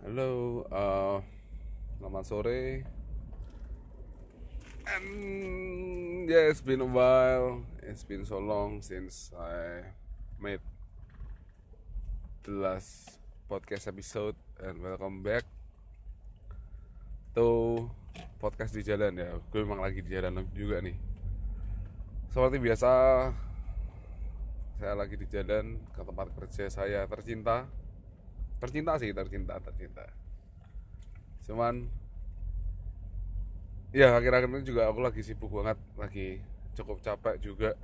Halo, uh, selamat sore. And yeah, it's been a while. It's been so long since I made the last podcast episode and welcome back to podcast di jalan ya. Gue memang lagi di jalan juga nih. Seperti biasa, saya lagi di jalan ke tempat kerja saya tercinta tercinta sih tercinta tercinta. Cuman ya akhir-akhir ini juga aku lagi sibuk banget lagi cukup capek juga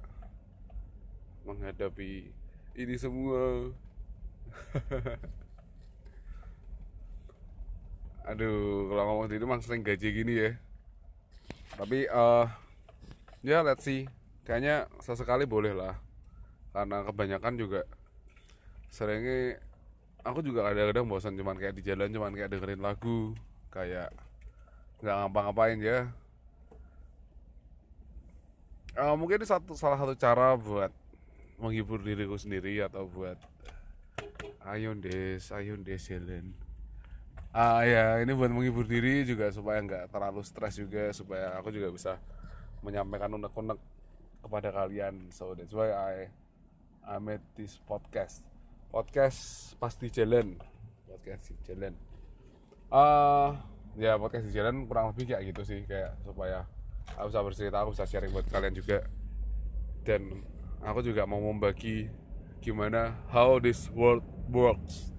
menghadapi ini semua. Aduh kalau ngomong sendiri emang sering gaji gini ya. Tapi uh, ya let's see. Kayaknya sesekali boleh lah. Karena kebanyakan juga seringnya aku juga kadang-kadang bosan cuman kayak di jalan cuman kayak dengerin lagu kayak nggak ngapa-ngapain ya. Uh, mungkin ini satu salah satu cara buat menghibur diriku sendiri atau buat ayo des ayo des jalan. Ah ya ini buat menghibur diri juga supaya nggak terlalu stres juga supaya aku juga bisa menyampaikan unek-unek kepada kalian. So that's why I I made this podcast podcast pasti jalan. Podcast di jalan. Uh, ya podcast di jalan kurang lebih kayak gitu sih kayak supaya aku bisa bercerita aku bisa sharing buat kalian juga. Dan aku juga mau membagi gimana how this world works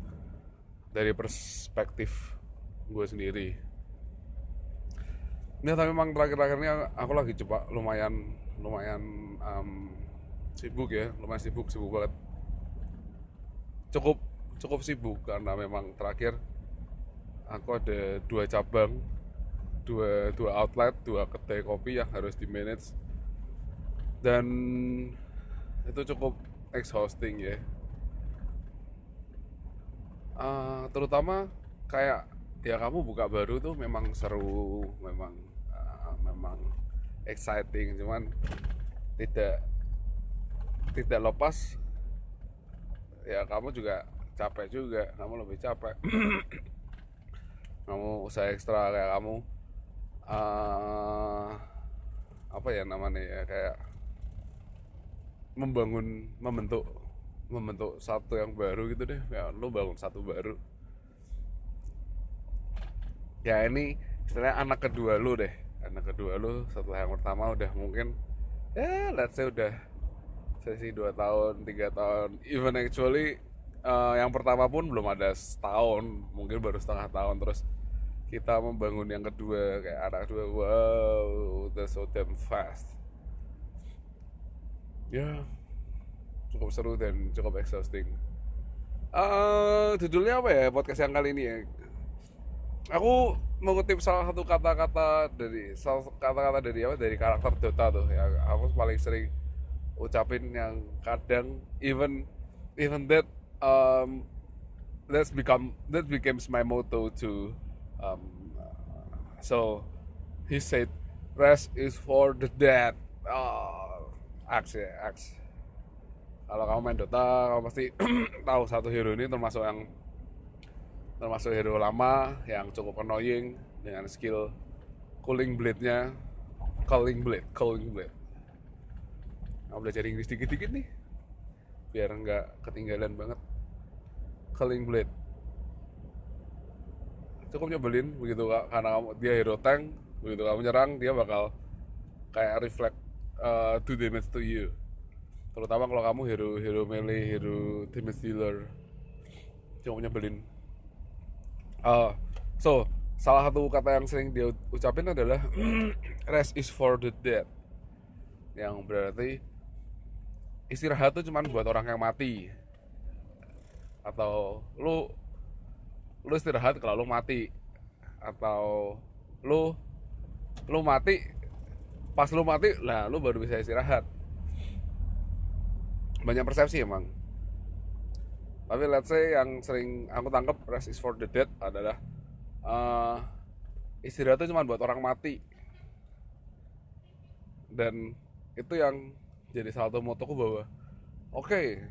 dari perspektif gue sendiri. Ini tapi memang terakhir-terakhir ini aku lagi coba lumayan lumayan um, sibuk ya lumayan sibuk sibuk banget cukup cukup sibuk karena memang terakhir aku ada dua cabang dua dua outlet dua kedai kopi yang harus di manage dan itu cukup exhausting ya. Uh, terutama kayak ya kamu buka baru tuh memang seru memang uh, memang exciting cuman tidak tidak lepas ya kamu juga capek juga. Kamu lebih capek. Kamu usaha ekstra kayak kamu. Uh, apa ya namanya ya kayak membangun membentuk membentuk satu yang baru gitu deh. Ya lu bangun satu baru. Ya ini istilahnya anak kedua lu deh. Anak kedua lu setelah yang pertama udah mungkin ya let's say udah sesi 2 tahun, tiga tahun, even actually uh, yang pertama pun belum ada setahun, mungkin baru setengah tahun terus kita membangun yang kedua kayak anak kedua, wow, that's so damn fast. Ya, cukup seru dan cukup exhausting. Uh, judulnya apa ya podcast yang kali ini ya? Aku mengutip salah satu kata-kata dari kata-kata dari apa dari karakter Dota tuh ya aku paling sering ucapin yang kadang even even that um, that's become that becomes my motto to um, so he said rest is for the dead. Oh, Axe ya Axe kalau kamu main Dota kamu pasti tahu satu hero ini termasuk yang termasuk hero lama yang cukup annoying dengan skill cooling blade-nya cooling blade cooling blade mau belajar Inggris dikit-dikit nih. Biar nggak ketinggalan banget. Culling Blade. Cukup nyebelin begitu karena kamu dia hero tank begitu kamu nyerang dia bakal kayak reflect uh, do damage to you. Terutama kalau kamu hero hero melee hero damage dealer. Cukup nyebelin. Uh, so salah satu kata yang sering dia ucapin adalah rest is for the dead. Yang berarti istirahat tuh cuman buat orang yang mati. Atau lu lu istirahat kalau lu mati. Atau lu lu mati pas lu mati lah lu baru bisa istirahat. Banyak persepsi emang. Tapi let's say yang sering aku tangkap rest is for the dead adalah uh, istirahat itu cuma buat orang mati. Dan itu yang jadi satu motoku bahwa oke okay,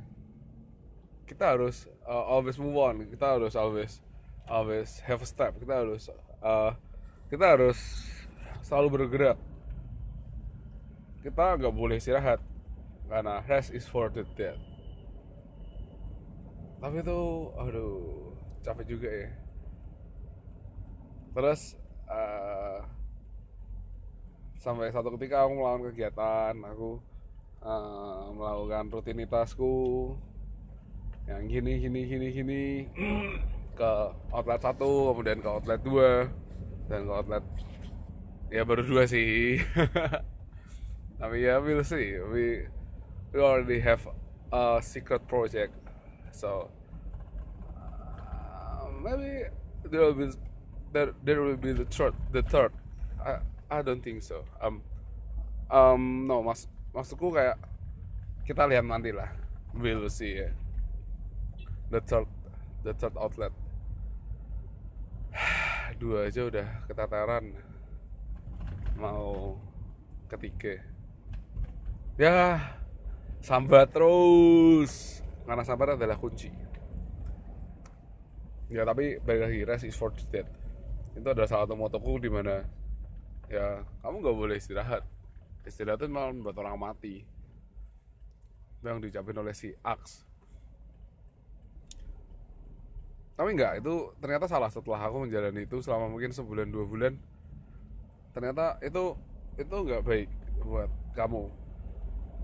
kita harus uh, always move on. Kita harus always always have a step. Kita harus uh, kita harus selalu bergerak. Kita nggak boleh istirahat karena rest is for the dead. Tapi itu aduh capek juga ya. Terus uh, sampai satu ketika aku melakukan kegiatan aku uh, melakukan rutinitasku yang gini gini gini gini ke outlet satu kemudian ke outlet dua dan ke outlet ya baru dua sih. Tapi ya we'll see. We we already have a secret project. So uh, maybe there will be there, there will be the third the third. I, I don't think so. Um um no mas maksudku kayak kita lihat nanti lah we'll see ya the third the third outlet. Dua aja udah keteteran mau ketiga. Ya sambat terus. Karena sambat adalah kunci. Ya tapi balik lagi rest is for the itu adalah salah satu motoku di mana ya kamu nggak boleh istirahat istirahat itu malah membuat orang mati. Itu yang diucapin oleh si Ax tapi enggak itu ternyata salah setelah aku menjalani itu selama mungkin sebulan dua bulan. Ternyata itu itu nggak baik buat kamu.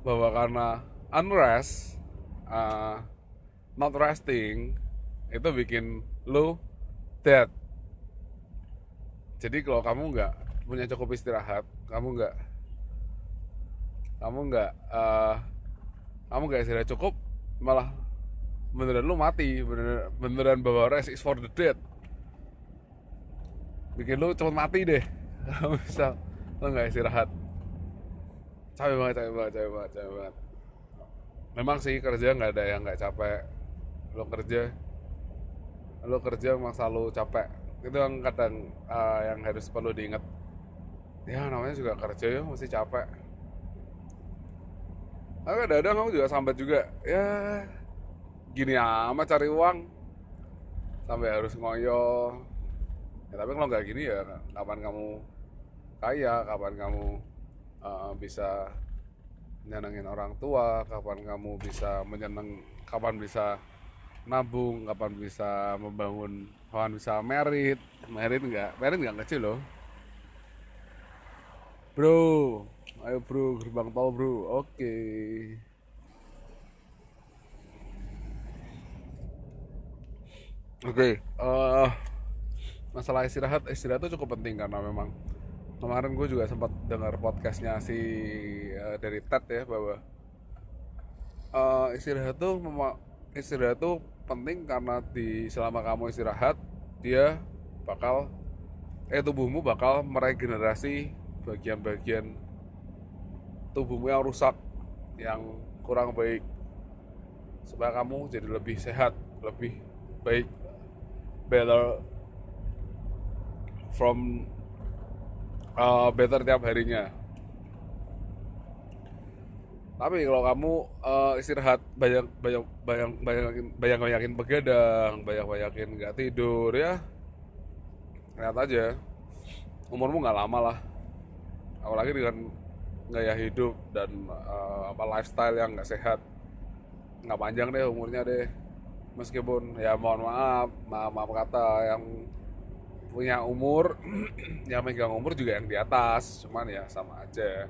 Bahwa karena unrest uh, not resting itu bikin lo dead. Jadi kalau kamu nggak punya cukup istirahat kamu nggak kamu nggak uh, kamu nggak istirahat cukup malah beneran lu mati. Beneran beneran bahwa rest is for the dead. Bikin lu cepet mati deh. Kalau misal lu nggak istirahat. Capek banget capek banget capek banget capek banget. Memang sih kerja nggak ada yang nggak capek. Lo kerja lo kerja emang selalu capek. Itu yang kadang uh, yang harus perlu diingat. Ya namanya juga kerja ya mesti capek tapi kadang-kadang kamu juga sambat juga. Ya gini amat cari uang. Sampai harus ngoyo. Ya tapi kalau nggak gini ya kapan kamu kaya kapan kamu uh, bisa menyenangin orang tua kapan kamu bisa menyenang kapan bisa nabung kapan bisa membangun kapan bisa merit. Merit nggak? Merit nggak kecil loh. Bro ayo bro gerbang tol bro oke okay. Oke, okay, uh, masalah istirahat, istirahat itu cukup penting karena memang kemarin gue juga sempat dengar podcastnya si uh, dari Ted ya bahwa uh, istirahat tuh istirahat tuh penting karena di selama kamu istirahat dia bakal eh tubuhmu bakal meregenerasi bagian-bagian tubuhmu yang rusak yang kurang baik supaya kamu jadi lebih sehat lebih baik better from uh, better tiap harinya. Tapi kalau kamu uh, istirahat banyak banyak banyak banyak banyak banyakin begadang banyak banyakin nggak tidur ya. Lihat aja. Umurmu nggak lama lah. Apalagi dengan gaya hidup dan uh, apa lifestyle yang nggak sehat. Nggak panjang deh umurnya deh. Meskipun ya mohon maaf maaf, maaf kata yang punya umur yang megang umur juga yang di atas. Cuman ya sama aja.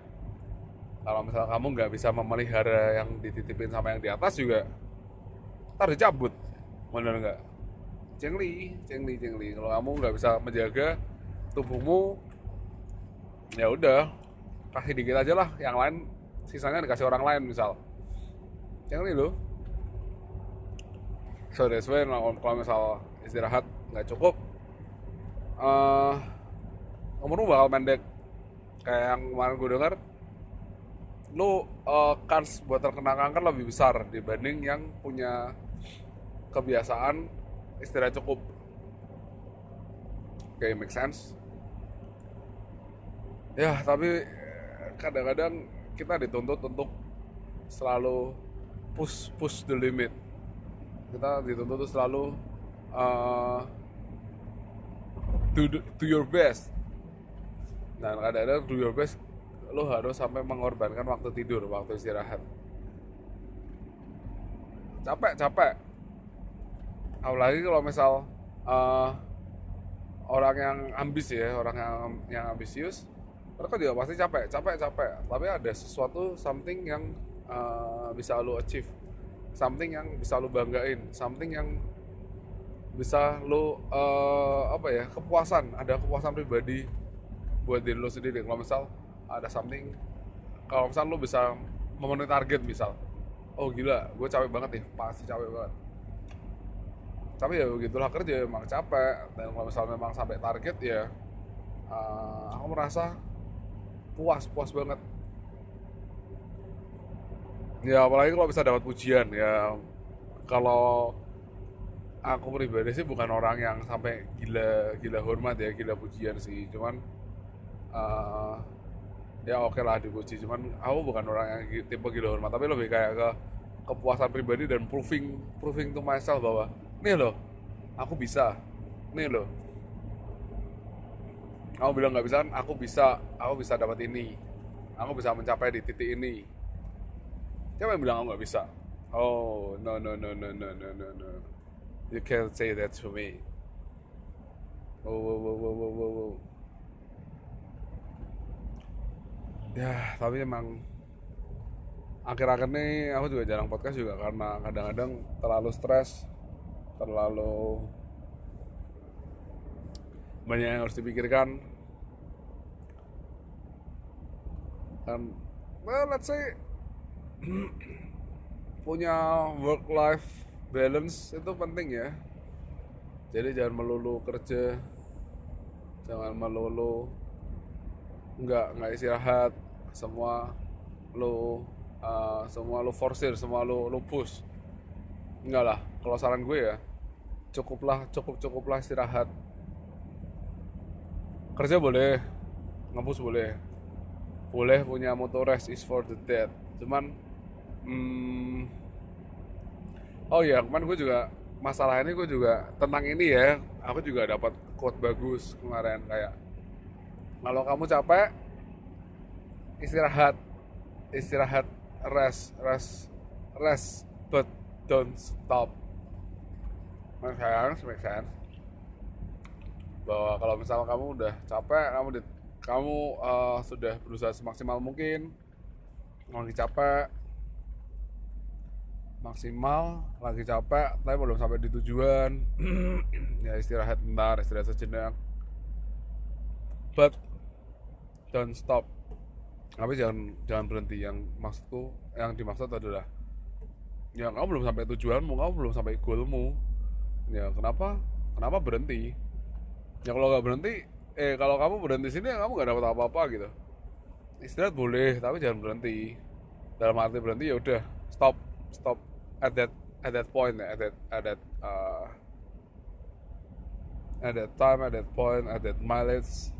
Kalau misalnya kamu nggak bisa memelihara yang dititipin sama yang di atas juga ntar dicabut. Bener nggak? Cengli cengli cengli kalau kamu nggak bisa menjaga tubuhmu ya udah kasih dikit aja lah yang lain sisanya dikasih orang lain misal. Cengli loh so that's why kalau misal istirahat nggak cukup uh, umurmu bakal pendek. Kayak yang kemarin gue dengar lu uh, kans buat terkena kanker lebih besar dibanding yang punya kebiasaan istirahat cukup. Kayak make sense? Ya tapi kadang-kadang kita dituntut untuk selalu push push the limit. Kita dituntut selalu uh, do, do your best. Dan kadang-kadang do your best lo harus sampai mengorbankan waktu tidur waktu istirahat. Capek capek. Apalagi kalau misal uh, orang yang ambis ya orang yang yang ambisius mereka juga pasti capek capek capek. Tapi ada sesuatu something yang uh, bisa lo achieve. Something yang bisa lo banggain. Something yang bisa lo uh, apa ya kepuasan. Ada kepuasan pribadi buat diri lo sendiri. Kalau misal ada something kalau misal lo bisa memenuhi target misal oh gila gue capek banget nih. Pasti capek banget. Tapi ya begitulah kerja emang capek. Dan kalau misal memang sampai target ya uh, aku merasa puas puas banget. Ya apalagi kalau bisa dapat pujian ya. Kalau aku pribadi sih bukan orang yang sampai gila gila hormat ya gila pujian sih. Cuman uh, ya oke okay lah dipuji. Cuman aku bukan orang yang tipe gila hormat tapi lebih kayak ke kepuasan pribadi dan proving proving to myself bahwa nih loh aku bisa. Nih loh kamu bilang nggak bisa aku bisa aku bisa dapat ini. Aku bisa mencapai di titik ini. Siapa yang bilang aku nggak bisa? Oh no no no no no no no no. You can't say that to me. Oh wow wow wow wow wow, wow. ya tapi emang akhir-akhir ini aku juga jarang podcast juga karena kadang-kadang terlalu stres terlalu banyak yang harus dipikirkan. Dan well let's say punya work life balance itu penting ya. Jadi jangan melulu kerja jangan melulu nggak nggak istirahat semua lo uh, semua lo forsir semua lo lo push. Enggak lah kalau saran gue ya cukuplah cukup cukuplah istirahat kerja boleh ngapus boleh. Boleh punya motor rest is for the dead. Cuman hmm, oh ya kemarin gue juga masalah ini gue juga tentang ini ya aku juga dapat quote bagus kemarin kayak kalau kamu capek istirahat istirahat rest rest rest but don't stop. Make sense make sense bahwa kalau misalnya kamu udah capek kamu di, kamu uh, sudah berusaha semaksimal mungkin lagi capek maksimal lagi capek tapi belum sampai di tujuan ya istirahat bentar istirahat sejenak. But don't stop. Tapi jangan jangan berhenti. Yang maksudku yang dimaksud adalah ya kamu belum sampai tujuanmu kamu belum sampai goalmu. Ya kenapa? Kenapa berhenti ya kalau nggak berhenti eh kalau kamu berhenti sini ya kamu nggak dapat apa-apa gitu. Istirahat boleh tapi jangan berhenti. Dalam arti berhenti ya udah stop stop at that at that point at that at that uh, at that time at that point at that mileage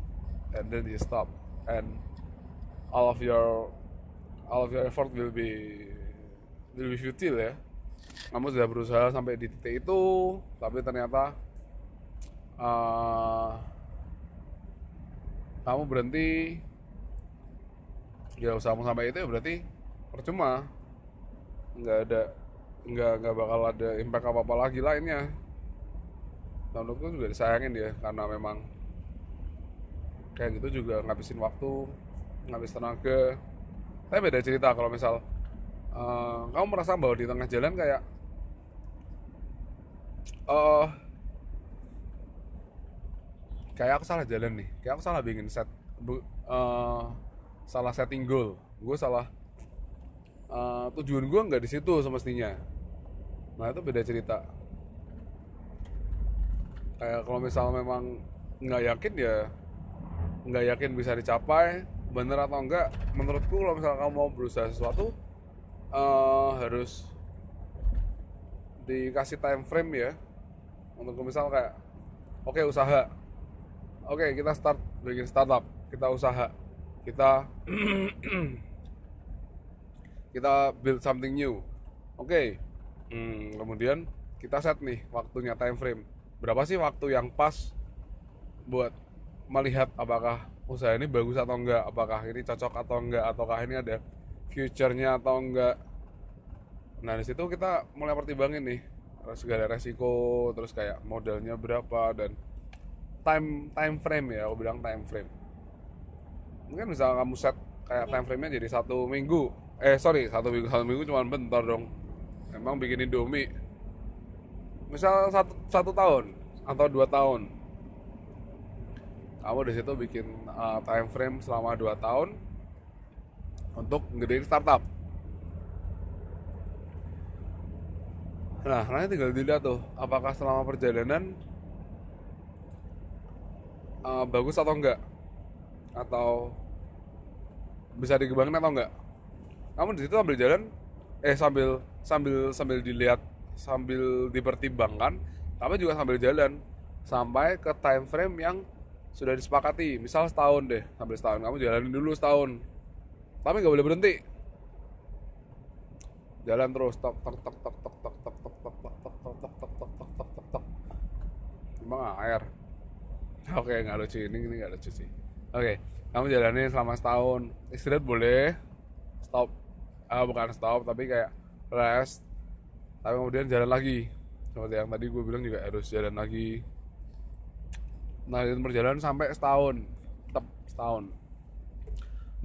and then you stop. And all of your all of your effort will be will be futile ya. Kamu sudah berusaha sampai di titik itu tapi ternyata uh, kamu berhenti. Ya usahamu sampai itu ya berarti percuma. Nggak ada nggak nggak bakal ada impact apa apa lagi lainnya dan menurutku juga disayangin ya karena memang kayak gitu juga ngabisin waktu ngabis tenaga. Tapi beda cerita kalau misal uh, kamu merasa bahwa di tengah jalan kayak uh, kayak aku salah jalan nih. Kayak aku salah bikin set. Uh, salah setting goal. Gue salah uh, tujuan gue nggak di situ semestinya. Nah itu beda cerita. Kayak kalau misal memang nggak yakin ya nggak yakin bisa dicapai bener atau enggak menurutku kalau misalnya kamu mau berusaha sesuatu uh, harus dikasih time frame ya. Untuk misal kayak oke okay, usaha oke okay, kita start bikin startup. Kita usaha. Kita kita build something new. Oke. Okay. hmm, kemudian kita set nih waktunya time frame. Berapa sih waktu yang pas buat melihat apakah usaha ini bagus atau enggak? Apakah ini cocok atau enggak? Ataukah ini ada future-nya atau enggak? Nah di situ kita mulai pertimbangin nih. Segala resiko terus kayak modalnya berapa dan time time frame ya aku bilang time frame. Mungkin misalnya kamu set kayak time frame-nya jadi satu minggu. Eh sorry satu minggu satu minggu cuma bentar dong. Emang bikin indomie misal satu, satu tahun atau dua tahun. Kamu di situ bikin uh, time frame selama 2 tahun untuk ngedein startup. Nah nanti tinggal dilihat tuh apakah selama perjalanan uh, bagus atau enggak atau bisa dikembangin atau enggak kamu di situ sambil jalan eh sambil sambil sambil dilihat sambil dipertimbangkan tapi juga sambil jalan sampai ke time frame yang sudah disepakati misal setahun deh sampai setahun kamu jalanin dulu setahun tapi nggak boleh berhenti jalan terus tok tok tok tok tok tok tok tok tok tok tok tok tok tok tok tok tok tok tok emang air oke nggak lucu. Ini ini nggak lucu sih. Oke kamu jalanin selama setahun. Istirahat boleh. Stop. Ah bukan stop tapi kayak rest. Tapi kemudian jalan lagi. Seperti yang tadi gue bilang juga harus jalan lagi. Nah berjalan sampai setahun. Tetap setahun.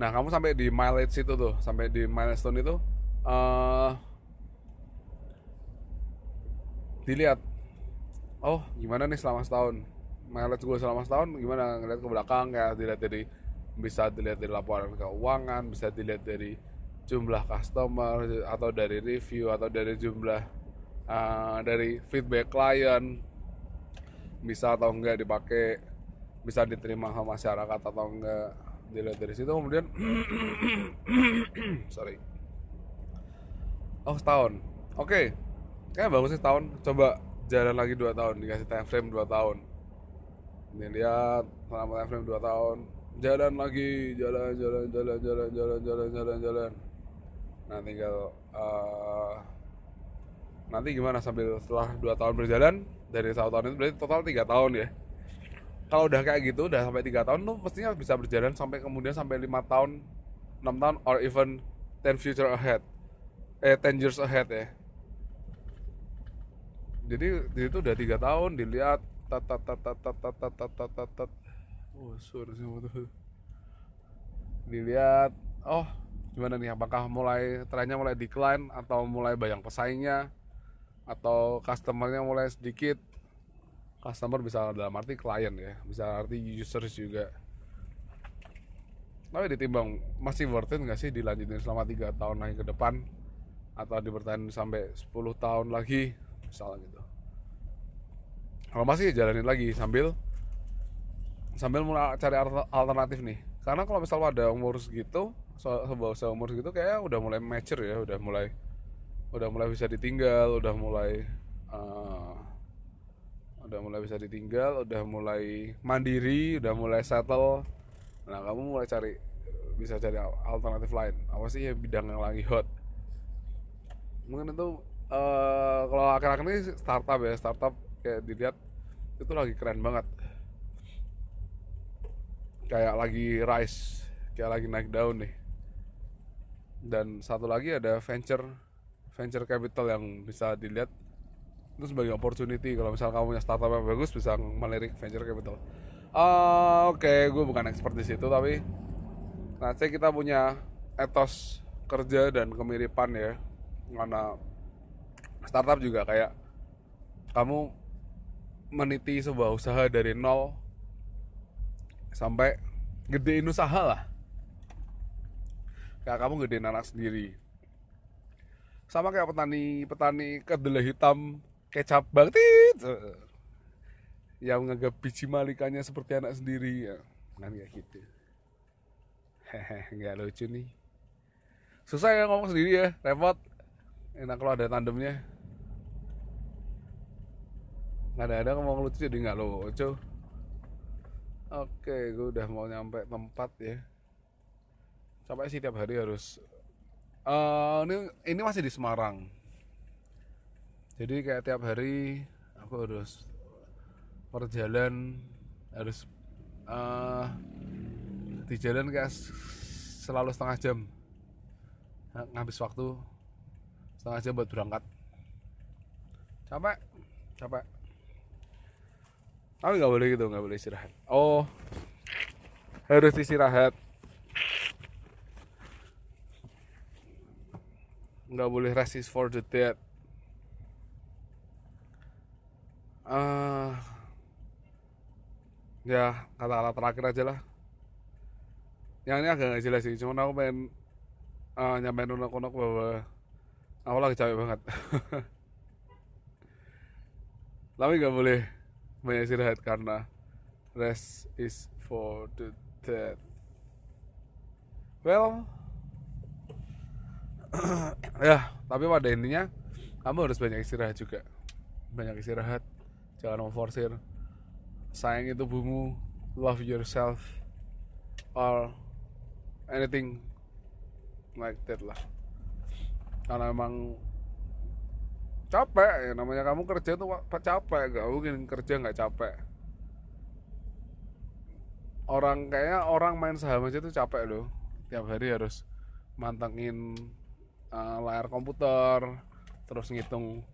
Nah kamu sampai di mileage itu tuh. Sampai di milestone itu uh, dilihat. Oh gimana nih selama setahun mileage gue selama setahun gimana? Ngeliat ke belakang kayak dilihat dari bisa dilihat dari laporan keuangan bisa dilihat dari jumlah customer atau dari review atau dari jumlah uh, dari feedback klien. Bisa atau enggak dipakai bisa diterima sama masyarakat atau enggak dilihat dari situ. Kemudian sorry. Oh setahun. Oke okay. kayaknya bagus sih setahun. Coba jalan lagi dua tahun dikasih time frame dua tahun ini lihat selama time frame dua tahun jalan lagi jalan jalan jalan jalan jalan jalan jalan jalan. Nah tinggal uh, nanti gimana sambil setelah dua tahun berjalan dari satu tahun itu berarti total tiga tahun ya. Kalau udah kayak gitu udah sampai tiga tahun tuh mestinya bisa berjalan sampai kemudian sampai lima tahun enam tahun or even ten future ahead. Eh ten years ahead ya. Jadi di situ udah tiga tahun dilihat tat tat tat tat tat tat tat tat tat tat tat oh tuh dilihat oh gimana nih? Apakah mulai trennya mulai decline atau mulai banyak pesaingnya? Atau customernya mulai sedikit? Customer bisa dalam arti klien ya bisa arti users juga. Tapi ditimbang masih worth it nggak sih dilanjutin selama tiga tahun lagi ke depan? Atau dipertahankan sampai 10 tahun lagi misalnya gitu kalau masih jalanin lagi sambil sambil mulai cari alternatif nih. Karena kalau misalnya ada umur segitu sebuah umur segitu kayak udah mulai mature ya udah mulai udah mulai bisa ditinggal udah mulai uh, udah mulai bisa ditinggal udah mulai mandiri udah mulai settle. Nah kamu mulai cari bisa cari alternatif lain. Apa sih ya bidang yang lagi hot? Mungkin itu uh, kalau akhir-akhir ini startup ya startup kayak dilihat itu lagi keren banget. Kayak lagi rise kayak lagi naik daun nih. Dan satu lagi ada venture venture capital yang bisa dilihat. Itu sebagai opportunity kalau misal kamu punya startup yang bagus bisa melirik venture capital. Uh, oke okay, gue bukan expert di situ tapi nanti kita punya etos kerja dan kemiripan ya. Mana startup juga kayak kamu meniti sebuah usaha dari nol sampai gedein usaha lah. Kayak kamu gedein anak sendiri. Sama kayak petani petani kedelai hitam kecap banget. Yang menganggap biji malikannya seperti anak sendiri ya. Kan kayak gitu. Nggak lucu nih. Susah ya ngomong sendiri ya repot. Enak kalau ada tandemnya nggak ada ada ngomong lucu jadi nggak lucu. Oke gue udah mau nyampe tempat ya. Sampai sih tiap hari harus uh, ini ini masih di Semarang. Jadi kayak tiap hari aku harus perjalanan harus uh, di jalan kayak selalu setengah jam. Ngabis waktu setengah jam buat berangkat. Capek capek tapi nggak boleh gitu nggak boleh istirahat. Oh. Harus istirahat. Nggak boleh rest is for the dead. Uh, ya kata-kata terakhir aja lah. Yang ini agak nggak jelas sih cuma aku pengen uh, nyampein unek-unek bahwa aku lagi capek banget. Tapi nggak boleh banyak istirahat karena rest is for the dead well ya tapi pada intinya kamu harus banyak istirahat juga. Banyak istirahat jangan memforsir sayang itu bungu love yourself or anything like that lah. Karena emang capek ya namanya kamu kerja tuh capek gak mungkin kerja nggak capek. Orang kayaknya orang main saham aja tuh capek loh. Tiap hari harus mantengin uh, layar komputer terus ngitung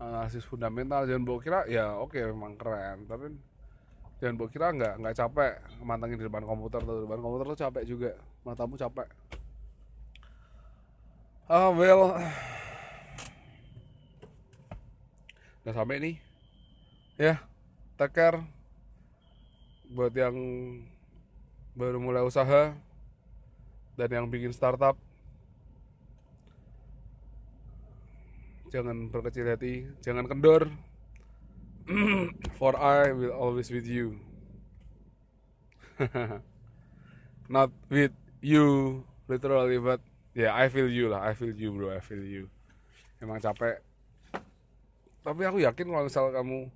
analisis fundamental. Jangan bawa kira ya oke okay, memang keren tapi jangan bawa kira nggak nggak capek mantengin di depan komputer tuh. Depan komputer tuh capek juga matamu capek. Ah uh, well udah sampai nih ya take care buat yang baru mulai usaha dan yang bikin startup jangan berkecil hati, jangan kendor. For I will always with you. Not with you literally but ya yeah, I feel you lah, I feel you bro, I feel you. Emang capek. Tapi aku yakin kalau misal kamu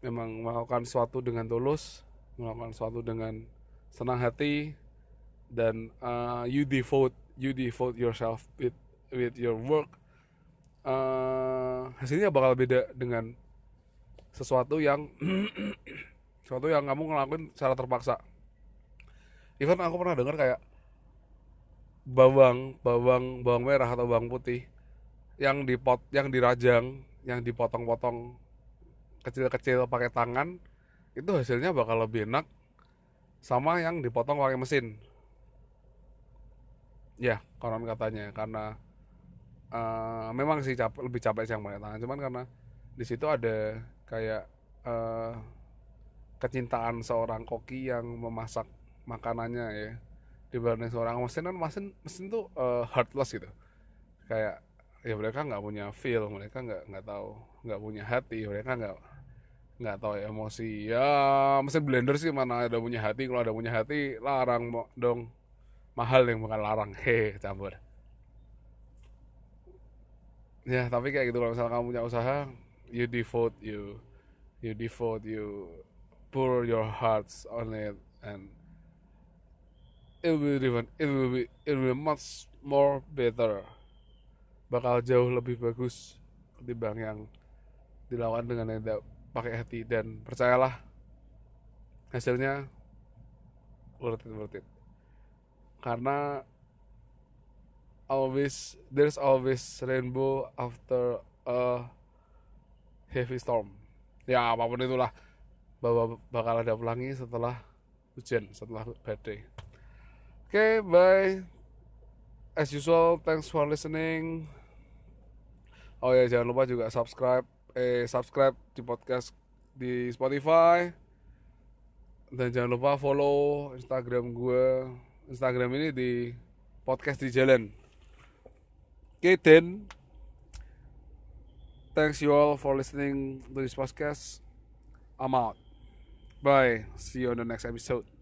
memang melakukan sesuatu dengan tulus, melakukan sesuatu dengan senang hati dan uh, you devote you devote yourself with with your work uh, hasilnya bakal beda dengan sesuatu yang sesuatu yang kamu ngelakuin secara terpaksa. Even aku pernah dengar kayak bawang, bawang, bawang merah atau bawang putih yang dipot, yang dirajang, yang dipotong-potong kecil-kecil pakai tangan itu hasilnya bakal lebih enak sama yang dipotong pakai mesin. Ya, konon katanya karena uh, memang sih capek, lebih capek sih yang pakai tangan. Cuman karena di situ ada kayak uh, kecintaan seorang koki yang memasak makanannya ya. Dibanding seorang mesin kan mesin mesin tuh uh, heartless gitu. Kayak ya mereka nggak punya feel mereka nggak nggak tahu nggak punya hati mereka nggak nggak tahu emosi. Ya mesin blender sih mana ada punya hati kalau ada punya hati larang dong. Mahal yang bukan larang hehe campur. Ya tapi kayak gitu kalau misalnya kamu punya usaha you devote you you devote you pour your hearts on it and it will be even it will be it will be much more better bakal jauh lebih bagus ketimbang yang dilakukan dengan yang tidak pakai hati. Dan percayalah hasilnya worth it worth it. Karena always there's always rainbow after a heavy storm. Ya apa pun itulah. Bahwa bakal ada pelangi setelah hujan setelah badai oke okay, bye. As usual thanks for listening oh ya jangan lupa juga subscribe eh subscribe di podcast di Spotify dan jangan lupa follow Instagram gue Instagram ini di podcast di jalan Okay, then, thanks you all for listening to this podcast. I'm out. Bye. See you on the next episode.